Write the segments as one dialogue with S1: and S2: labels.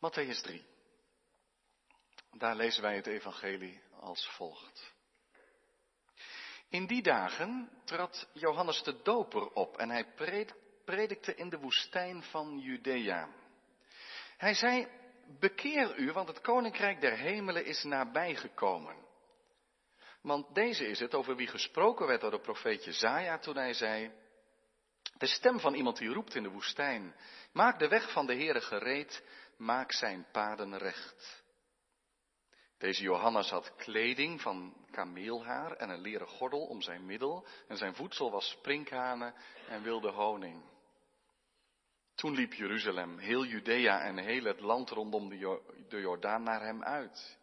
S1: Matthäus 3. Daar lezen wij het evangelie als volgt. In die dagen trad Johannes de Doper op en hij predikte in de woestijn van Judea. Hij zei, bekeer u, want het koninkrijk der hemelen is nabijgekomen. Want deze is het over wie gesproken werd door de profeet Jezaja toen hij zei, de stem van iemand die roept in de woestijn, maak de weg van de Heere gereed, maak zijn paden recht. Deze Johannes had kleding van kameelhaar en een leren gordel om zijn middel en zijn voedsel was sprinkhanen en wilde honing. Toen liep Jeruzalem, heel Judea en heel het land rondom de Jordaan naar hem uit.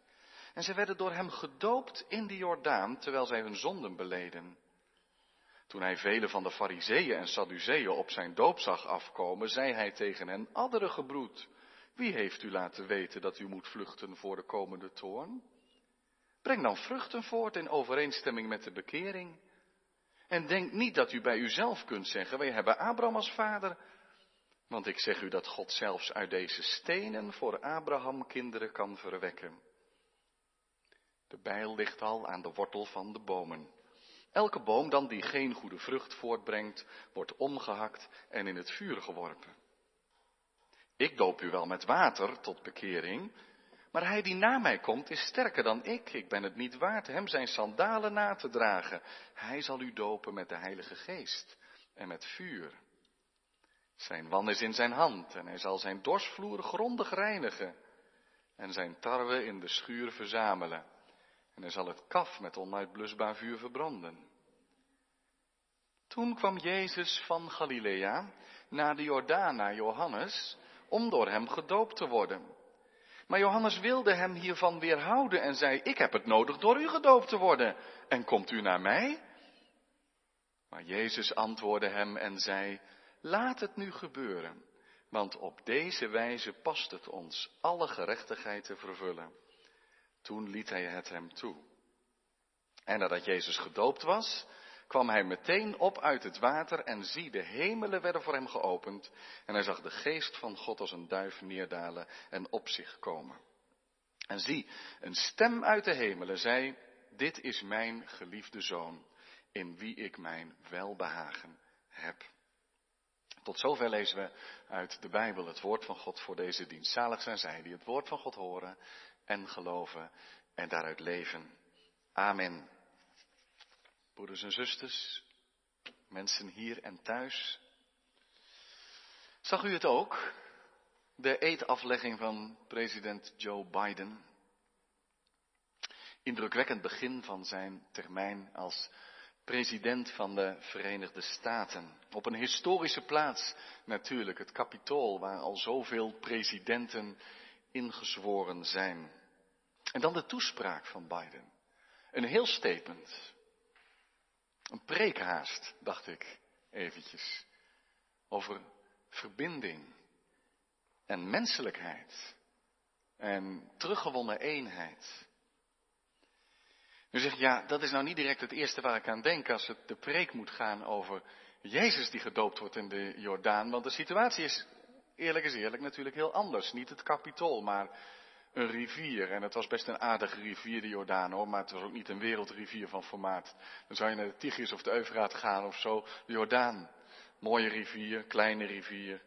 S1: En ze werden door hem gedoopt in de Jordaan, terwijl zij hun zonden beleden. Toen hij vele van de fariseeën en sadduceeën op zijn doop zag afkomen, zei hij tegen hen, addere gebroed, wie heeft u laten weten dat u moet vluchten voor de komende toorn? Breng dan vruchten voort in overeenstemming met de bekering. En denk niet dat u bij uzelf kunt zeggen, wij hebben Abraham als vader. Want ik zeg u dat God zelfs uit deze stenen voor Abraham kinderen kan verwekken. De bijl ligt al aan de wortel van de bomen. Elke boom dan die geen goede vrucht voortbrengt, wordt omgehakt en in het vuur geworpen. Ik doop u wel met water tot bekering, maar hij die na mij komt is sterker dan ik. Ik ben het niet waard hem zijn sandalen na te dragen. Hij zal u dopen met de Heilige Geest en met vuur. Zijn wan is in zijn hand en hij zal zijn dorsvloer grondig reinigen en zijn tarwe in de schuur verzamelen. En hij zal het kaf met onuitblusbaar vuur verbranden. Toen kwam Jezus van Galilea naar de Jordaan naar Johannes om door hem gedoopt te worden. Maar Johannes wilde hem hiervan weerhouden en zei, ik heb het nodig door u gedoopt te worden. En komt u naar mij? Maar Jezus antwoordde hem en zei, laat het nu gebeuren, want op deze wijze past het ons alle gerechtigheid te vervullen. Toen liet hij het hem toe. En nadat Jezus gedoopt was, kwam hij meteen op uit het water en zie, de hemelen werden voor hem geopend en hij zag de geest van God als een duif neerdalen en op zich komen. En zie, een stem uit de hemelen zei, dit is mijn geliefde zoon, in wie ik mijn welbehagen heb. Tot zover lezen we uit de Bijbel het woord van God voor deze dienst. Zalig zijn zij die het woord van God horen en geloven en daaruit leven. Amen. Broeders en zusters, mensen hier en thuis. Zag u het ook? De eetaflegging van president Joe Biden. Indrukwekkend begin van zijn termijn als president van de Verenigde Staten. Op een historische plaats natuurlijk, het Capitool, waar al zoveel presidenten ingezworen zijn. En dan de toespraak van Biden. Een heel statement. Een preekhaast, dacht ik eventjes. Over verbinding en menselijkheid en teruggewonnen eenheid. Nu zeg je, ja, dat is nou niet direct het eerste waar ik aan denk als het de preek moet gaan over Jezus die gedoopt wordt in de Jordaan. Want de situatie is, eerlijk is eerlijk, natuurlijk heel anders. Niet het kapitool, maar een rivier. En het was best een aardige rivier, de Jordaan hoor, maar het was ook niet een wereldrivier van formaat. Dan zou je naar de Tigris of de Eufraat gaan of zo. De Jordaan. Mooie rivier, kleine rivier.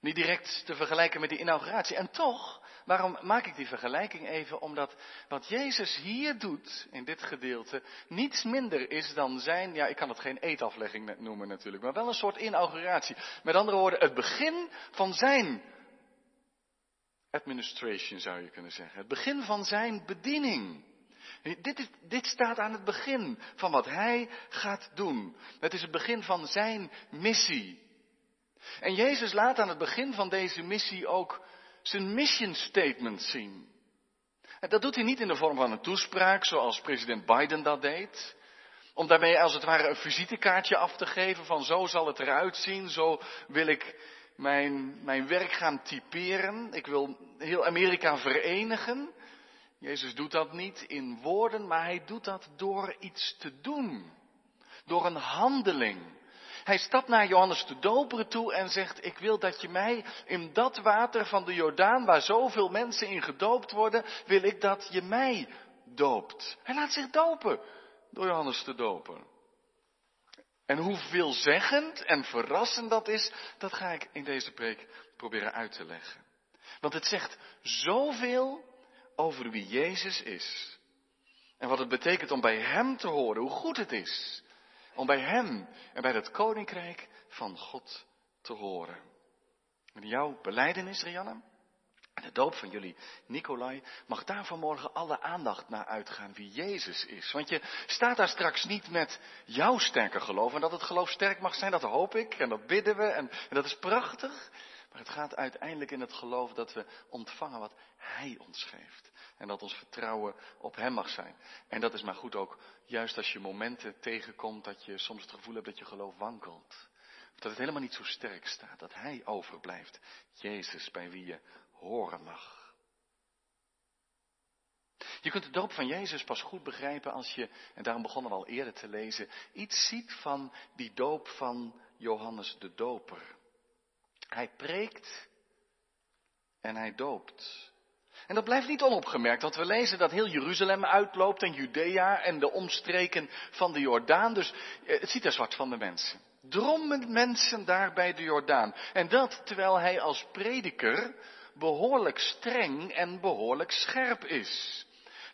S1: Niet direct te vergelijken met die inauguratie. En toch, waarom maak ik die vergelijking even? Omdat wat Jezus hier doet, in dit gedeelte, niets minder is dan zijn, ja, ik kan het geen eetaflegging noemen natuurlijk, maar wel een soort inauguratie. Met andere woorden, het begin van zijn administration zou je kunnen zeggen. Het begin van zijn bediening. Dit, is, dit staat aan het begin van wat hij gaat doen. Het is het begin van zijn missie. En Jezus laat aan het begin van deze missie ook zijn mission statement zien. En dat doet hij niet in de vorm van een toespraak zoals president Biden dat deed. Om daarmee als het ware een visitekaartje af te geven van zo zal het eruit zien, zo wil ik mijn, mijn werk gaan typeren. Ik wil heel Amerika verenigen. Jezus doet dat niet in woorden, maar hij doet dat door iets te doen. Door een handeling. Hij stapt naar Johannes de Doper toe en zegt, ik wil dat je mij in dat water van de Jordaan, waar zoveel mensen in gedoopt worden, wil ik dat je mij doopt. Hij laat zich dopen door Johannes de Doper. En hoe veelzeggend en verrassend dat is, dat ga ik in deze preek proberen uit te leggen. Want het zegt zoveel over wie Jezus is. En wat het betekent om bij Hem te horen, hoe goed het is. Om bij Hem en bij het Koninkrijk van God te horen. En jouw beleidenis, Rianne, en de doop van jullie, Nicolai, mag daar vanmorgen alle aandacht naar uitgaan wie Jezus is. Want je staat daar straks niet met jouw sterke geloof. En dat het geloof sterk mag zijn, dat hoop ik. En dat bidden we. En, en dat is prachtig. Maar het gaat uiteindelijk in het geloof dat we ontvangen wat Hij ons geeft. En dat ons vertrouwen op Hem mag zijn. En dat is maar goed ook, juist als je momenten tegenkomt dat je soms het gevoel hebt dat je geloof wankelt. Of dat het helemaal niet zo sterk staat, dat Hij overblijft. Jezus bij wie je horen mag. Je kunt de doop van Jezus pas goed begrijpen als je, en daarom begonnen we al eerder te lezen, iets ziet van die doop van Johannes de Doper. Hij preekt en hij doopt. En dat blijft niet onopgemerkt, want we lezen dat heel Jeruzalem uitloopt en Judea en de omstreken van de Jordaan. Dus eh, het ziet er zwart van de mensen. Drommen mensen daar bij de Jordaan. En dat terwijl hij als prediker behoorlijk streng en behoorlijk scherp is.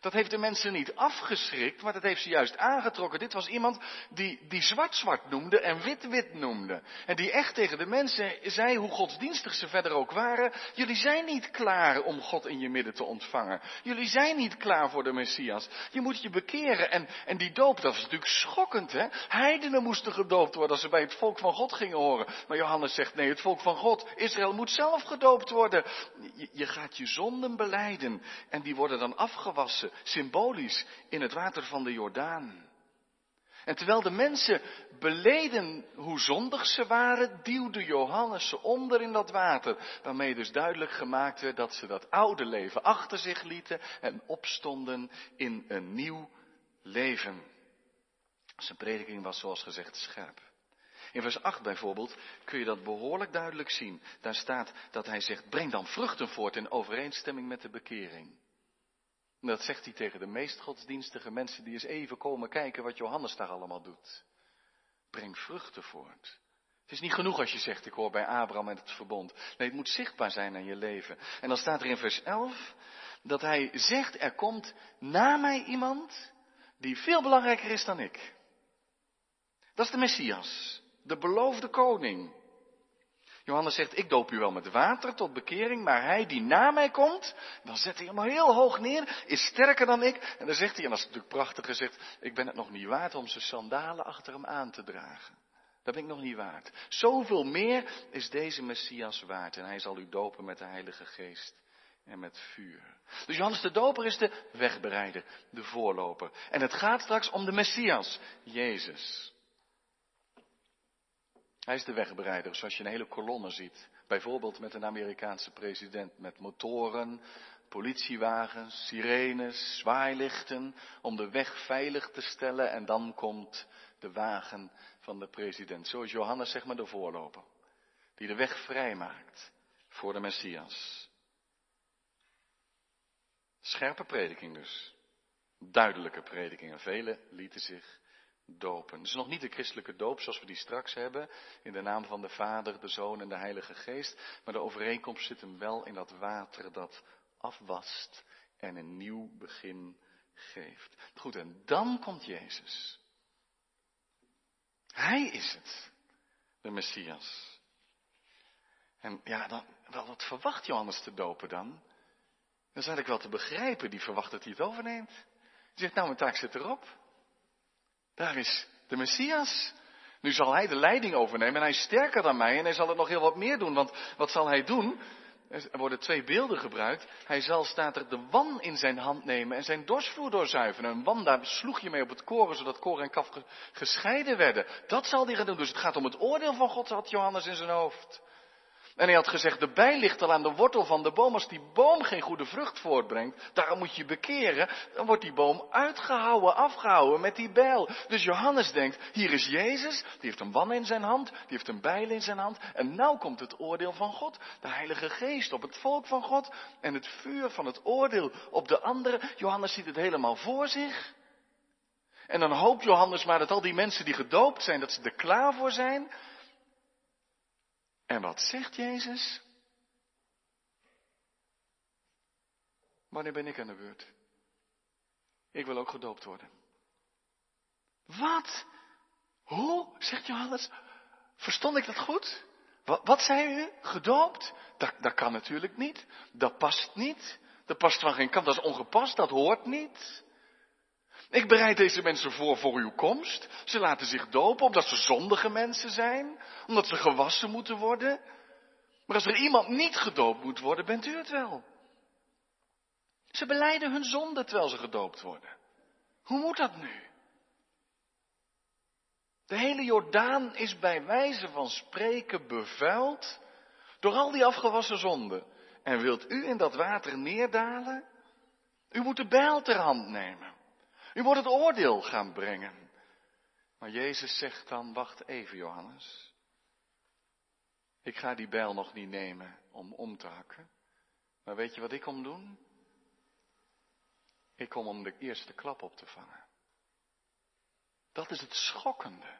S1: Dat heeft de mensen niet afgeschrikt, maar dat heeft ze juist aangetrokken. Dit was iemand die, die zwart-zwart noemde en wit-wit noemde. En die echt tegen de mensen zei, hoe godsdienstig ze verder ook waren, jullie zijn niet klaar om God in je midden te ontvangen. Jullie zijn niet klaar voor de Messias. Je moet je bekeren. En, en die doop, dat was natuurlijk schokkend, hè? Heidenen moesten gedoopt worden als ze bij het volk van God gingen horen. Maar Johannes zegt, nee, het volk van God, Israël moet zelf gedoopt worden. Je, je gaat je zonden beleiden en die worden dan afgewassen symbolisch in het water van de Jordaan. En terwijl de mensen beleden hoe zondig ze waren, duwde Johannes ze onder in dat water. Waarmee dus duidelijk gemaakt werd dat ze dat oude leven achter zich lieten en opstonden in een nieuw leven. Zijn prediking was zoals gezegd scherp. In vers 8 bijvoorbeeld kun je dat behoorlijk duidelijk zien. Daar staat dat hij zegt, breng dan vruchten voort in overeenstemming met de bekering. Dat zegt hij tegen de meest godsdienstige mensen die eens even komen kijken wat Johannes daar allemaal doet. Breng vruchten voort. Het is niet genoeg als je zegt, ik hoor bij Abraham en het verbond. Nee, het moet zichtbaar zijn aan je leven. En dan staat er in vers 11 dat hij zegt, er komt na mij iemand die veel belangrijker is dan ik. Dat is de Messias, de beloofde koning. Johannes zegt, ik doop u wel met water tot bekering, maar hij die na mij komt, dan zet hij hem heel hoog neer, is sterker dan ik. En dan zegt hij, en dat is natuurlijk prachtig gezegd, ik ben het nog niet waard om zijn sandalen achter hem aan te dragen. Dat ben ik nog niet waard. Zoveel meer is deze Messias waard en hij zal u dopen met de Heilige Geest en met vuur. Dus Johannes de Doper is de wegbereider, de voorloper. En het gaat straks om de Messias, Jezus. Hij is de wegbereider, zoals je een hele kolonne ziet. Bijvoorbeeld met een Amerikaanse president met motoren, politiewagens, sirenes, zwaailichten om de weg veilig te stellen en dan komt de wagen van de president. Zo is Johannes zeg maar de voorloper, die de weg vrijmaakt voor de Messias. Scherpe prediking dus. Duidelijke prediking en velen lieten zich dopen. Het is nog niet de christelijke doop zoals we die straks hebben, in de naam van de Vader, de Zoon en de Heilige Geest, maar de overeenkomst zit hem wel in dat water dat afwast en een nieuw begin geeft. Goed, en dan komt Jezus. Hij is het, de Messias. En ja, dan, wat verwacht Johannes te dopen dan? Dat is eigenlijk wel te begrijpen, die verwacht dat hij het overneemt. Die zegt, nou, mijn taak zit erop. Daar is de Messias. Nu zal hij de leiding overnemen en hij is sterker dan mij en hij zal het nog heel wat meer doen. Want wat zal hij doen? Er worden twee beelden gebruikt. Hij zal, staat er, de wan in zijn hand nemen en zijn dorsvloer doorzuiveren. Een wan, daar sloeg je mee op het koren, zodat koren en kaf gescheiden werden. Dat zal hij gaan doen. Dus het gaat om het oordeel van God, had Johannes in zijn hoofd. En hij had gezegd, de bij ligt al aan de wortel van de boom. Als die boom geen goede vrucht voortbrengt, daarom moet je bekeren. Dan wordt die boom uitgehouden, afgehouden met die bijl. Dus Johannes denkt, hier is Jezus, die heeft een wan in zijn hand, die heeft een bijl in zijn hand. En nou komt het oordeel van God, de Heilige Geest op het volk van God. En het vuur van het oordeel op de anderen. Johannes ziet het helemaal voor zich. En dan hoopt Johannes maar dat al die mensen die gedoopt zijn, dat ze er klaar voor zijn. En wat zegt Jezus? Wanneer ben ik aan de beurt? Ik wil ook gedoopt worden. Wat? Hoe? Zegt Johannes. Verstond ik dat goed? Wat, wat zei u? Gedoopt? Dat, dat kan natuurlijk niet. Dat past niet. Dat past van geen kant. Dat is ongepast. Dat hoort niet. Ik bereid deze mensen voor voor uw komst. Ze laten zich dopen omdat ze zondige mensen zijn, omdat ze gewassen moeten worden. Maar als er iemand niet gedoopt moet worden, bent u het wel. Ze beleiden hun zonde terwijl ze gedoopt worden. Hoe moet dat nu? De hele Jordaan is bij wijze van spreken bevuild door al die afgewassen zonden. En wilt u in dat water neerdalen? U moet de bijl ter hand nemen. U moet het oordeel gaan brengen. Maar Jezus zegt dan, wacht even Johannes. Ik ga die bijl nog niet nemen om om te hakken. Maar weet je wat ik kom doen? Ik kom om de eerste klap op te vangen. Dat is het schokkende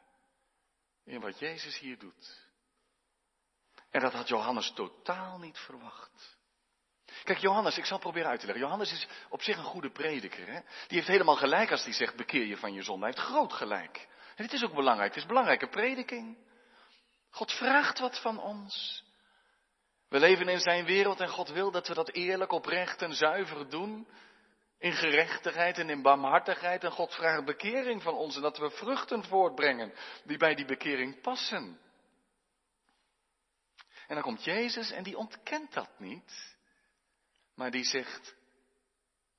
S1: in wat Jezus hier doet. En dat had Johannes totaal niet verwacht. Kijk, Johannes, ik zal proberen uit te leggen. Johannes is op zich een goede prediker. Hè? Die heeft helemaal gelijk als hij zegt, bekeer je van je zonde. Hij heeft groot gelijk. En dit is ook belangrijk. Het is belangrijke prediking. God vraagt wat van ons. We leven in zijn wereld en God wil dat we dat eerlijk, oprecht en zuiver doen. In gerechtigheid en in barmhartigheid. En God vraagt bekering van ons en dat we vruchten voortbrengen die bij die bekering passen. En dan komt Jezus en die ontkent dat niet. Maar die zegt,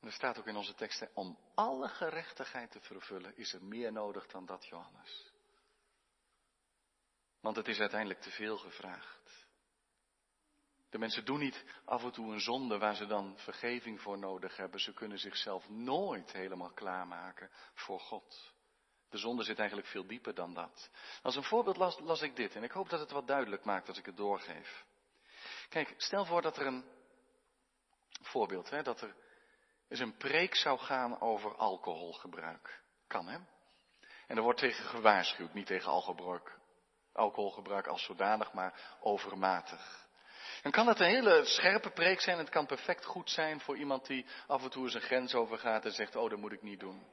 S1: en er staat ook in onze teksten, om alle gerechtigheid te vervullen is er meer nodig dan dat, Johannes. Want het is uiteindelijk te veel gevraagd. De mensen doen niet af en toe een zonde waar ze dan vergeving voor nodig hebben. Ze kunnen zichzelf nooit helemaal klaarmaken voor God. De zonde zit eigenlijk veel dieper dan dat. Als een voorbeeld las, las ik dit en ik hoop dat het wat duidelijk maakt als ik het doorgeef. Kijk, stel voor dat er een Voorbeeld, hè, dat er eens een preek zou gaan over alcoholgebruik. Kan, hè? En er wordt tegen gewaarschuwd, niet tegen alcoholgebruik, alcoholgebruik als zodanig, maar overmatig. Dan kan het een hele scherpe preek zijn. Het kan perfect goed zijn voor iemand die af en toe een grens overgaat en zegt, oh, dat moet ik niet doen.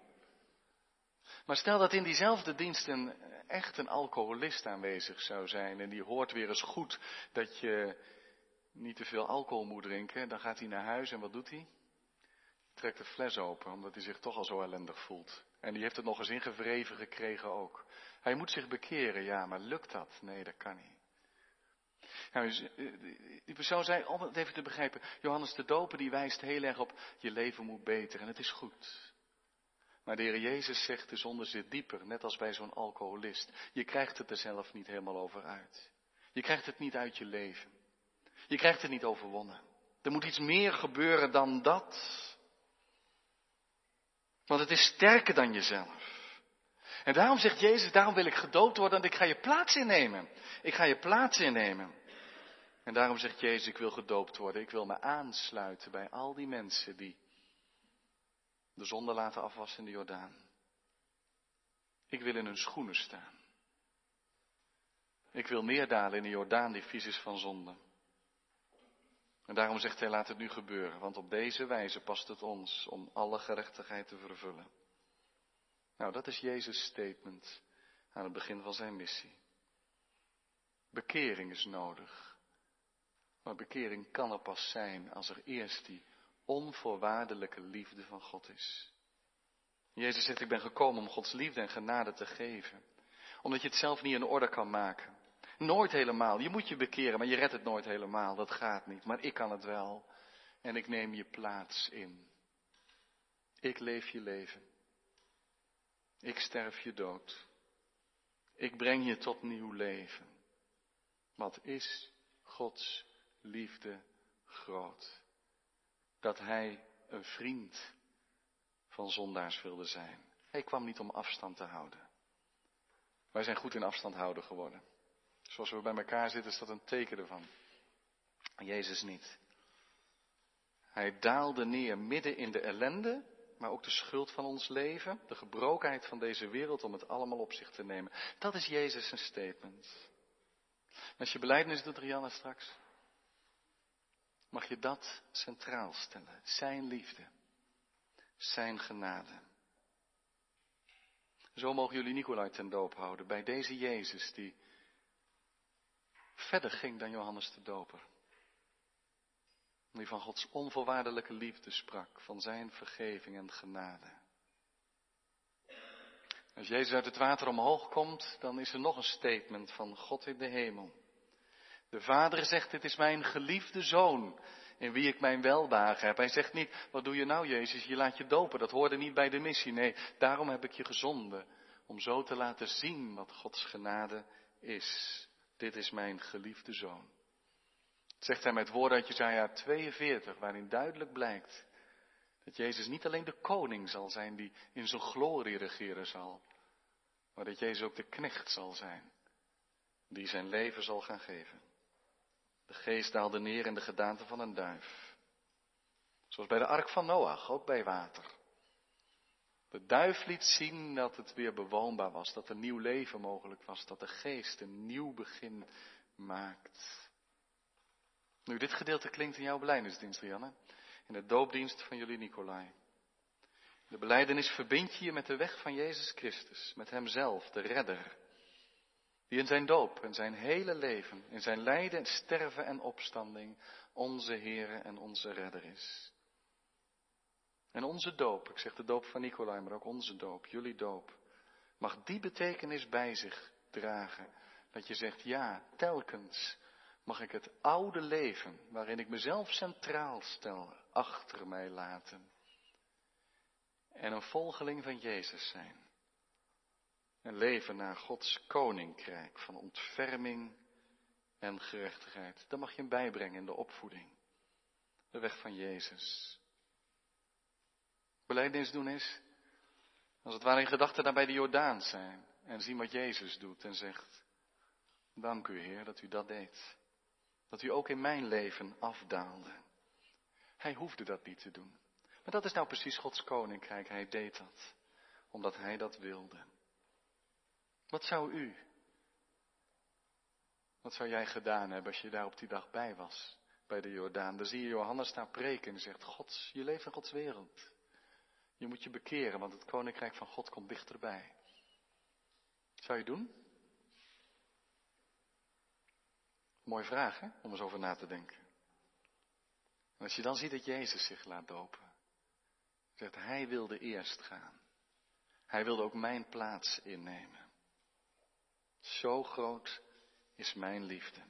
S1: Maar stel dat in diezelfde dienst een, echt een alcoholist aanwezig zou zijn en die hoort weer eens goed dat je niet te veel alcohol moet drinken, dan gaat hij naar huis en wat doet hij? Trekt de fles open, omdat hij zich toch al zo ellendig voelt. En die heeft het nog eens ingevreven gekregen ook. Hij moet zich bekeren, ja, maar lukt dat? Nee, dat kan niet. Nou, die persoon zei, om het even te begrijpen, Johannes de Doper die wijst heel erg op, je leven moet beter en het is goed. Maar de Heer Jezus zegt, de zonde zit dieper, net als bij zo'n alcoholist. Je krijgt het er zelf niet helemaal over uit. Je krijgt het niet uit je leven. Je krijgt het niet overwonnen. Er moet iets meer gebeuren dan dat. Want het is sterker dan jezelf. En daarom zegt Jezus, daarom wil ik gedoopt worden, want ik ga je plaats innemen. Ik ga je plaats innemen. En daarom zegt Jezus, ik wil gedoopt worden. Ik wil me aansluiten bij al die mensen die de zonde laten afwassen in de Jordaan. Ik wil in hun schoenen staan. Ik wil neerdalen in de Jordaan die vies is van zonde. En daarom zegt hij, laat het nu gebeuren, want op deze wijze past het ons om alle gerechtigheid te vervullen. Nou, dat is Jezus' statement aan het begin van zijn missie. Bekering is nodig. Maar bekering kan er pas zijn als er eerst die onvoorwaardelijke liefde van God is. Jezus zegt, ik ben gekomen om Gods liefde en genade te geven. Omdat je het zelf niet in orde kan maken. Nooit helemaal. Je moet je bekeren, maar je redt het nooit helemaal. Dat gaat niet. Maar ik kan het wel. En ik neem je plaats in. Ik leef je leven. Ik sterf je dood. Ik breng je tot nieuw leven. Wat is Gods liefde groot. Dat Hij een vriend van zondaars wilde zijn. Hij kwam niet om afstand te houden. Wij zijn goed in afstand houden geworden. Zoals we bij elkaar zitten is dat een teken ervan. Jezus niet. Hij daalde neer midden in de ellende, maar ook de schuld van ons leven, de gebrokenheid van deze wereld om het allemaal op zich te nemen. Dat is Jezus een statement. als je beleidnis doet, Rianne, straks, mag je dat centraal stellen. Zijn liefde, zijn genade. Zo mogen jullie Nicolai ten doop houden bij deze Jezus die verder ging dan Johannes de Doper. Die van Gods onvoorwaardelijke liefde sprak, van zijn vergeving en genade. Als Jezus uit het water omhoog komt, dan is er nog een statement van God in de hemel. De Vader zegt, dit is mijn geliefde zoon, in wie ik mijn welwagen heb. Hij zegt niet, wat doe je nou Jezus, je laat je dopen, dat hoorde niet bij de missie. Nee, daarom heb ik je gezonden, om zo te laten zien wat Gods genade is. Dit is mijn geliefde zoon. zegt hij met woorden uit Jezaja 42, waarin duidelijk blijkt dat Jezus niet alleen de koning zal zijn die in zijn glorie regeren zal, maar dat Jezus ook de knecht zal zijn, die zijn leven zal gaan geven. De geest daalde neer in de gedaante van een duif. Zoals bij de ark van Noach, ook bij water. De duif liet zien dat het weer bewoonbaar was, dat er nieuw leven mogelijk was, dat de geest een nieuw begin maakt. Nu, dit gedeelte klinkt in jouw beleidingsdienst, Rianne, in de doopdienst van jullie Nicolai. De beleidenis verbindt je met de weg van Jezus Christus, met Hemzelf, de Redder, die in zijn doop en zijn hele leven, in zijn lijden, sterven en opstanding, onze Heere en onze Redder is. En onze doop, ik zeg de doop van Nicolai, maar ook onze doop, jullie doop, mag die betekenis bij zich dragen. Dat je zegt, ja, telkens mag ik het oude leven, waarin ik mezelf centraal stel, achter mij laten. En een volgeling van Jezus zijn. Een leven naar Gods koninkrijk van ontferming en gerechtigheid. Dat mag je hem bijbrengen in de opvoeding. De weg van Jezus. Beleidnis doen is, als het ware in gedachten daar bij de Jordaan zijn en zien wat Jezus doet en zegt, dank u Heer dat u dat deed. Dat u ook in mijn leven afdaalde. Hij hoefde dat niet te doen. Maar dat is nou precies Gods koninkrijk. Hij deed dat, omdat hij dat wilde. Wat zou u, wat zou jij gedaan hebben als je daar op die dag bij was, bij de Jordaan? Dan zie je Johannes daar preken en zegt, Gods, je leeft in Gods wereld. Je moet je bekeren, want het koninkrijk van God komt dichterbij. Zou je doen? Mooie vraag, hè? Om eens over na te denken. En als je dan ziet dat Jezus zich laat dopen, zegt hij wilde eerst gaan. Hij wilde ook mijn plaats innemen. Zo groot is mijn liefde.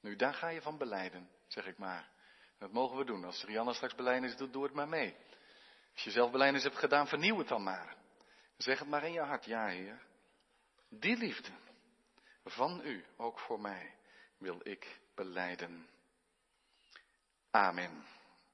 S1: Nu, daar ga je van beleiden, zeg ik maar. Dat mogen we doen. Als Rianne straks beleiden doet, doe het maar mee. Als je zelf beleidnis hebt gedaan, vernieuw het dan maar. Zeg het maar in je hart, ja Heer. Die liefde van u, ook voor mij, wil ik beleiden. Amen.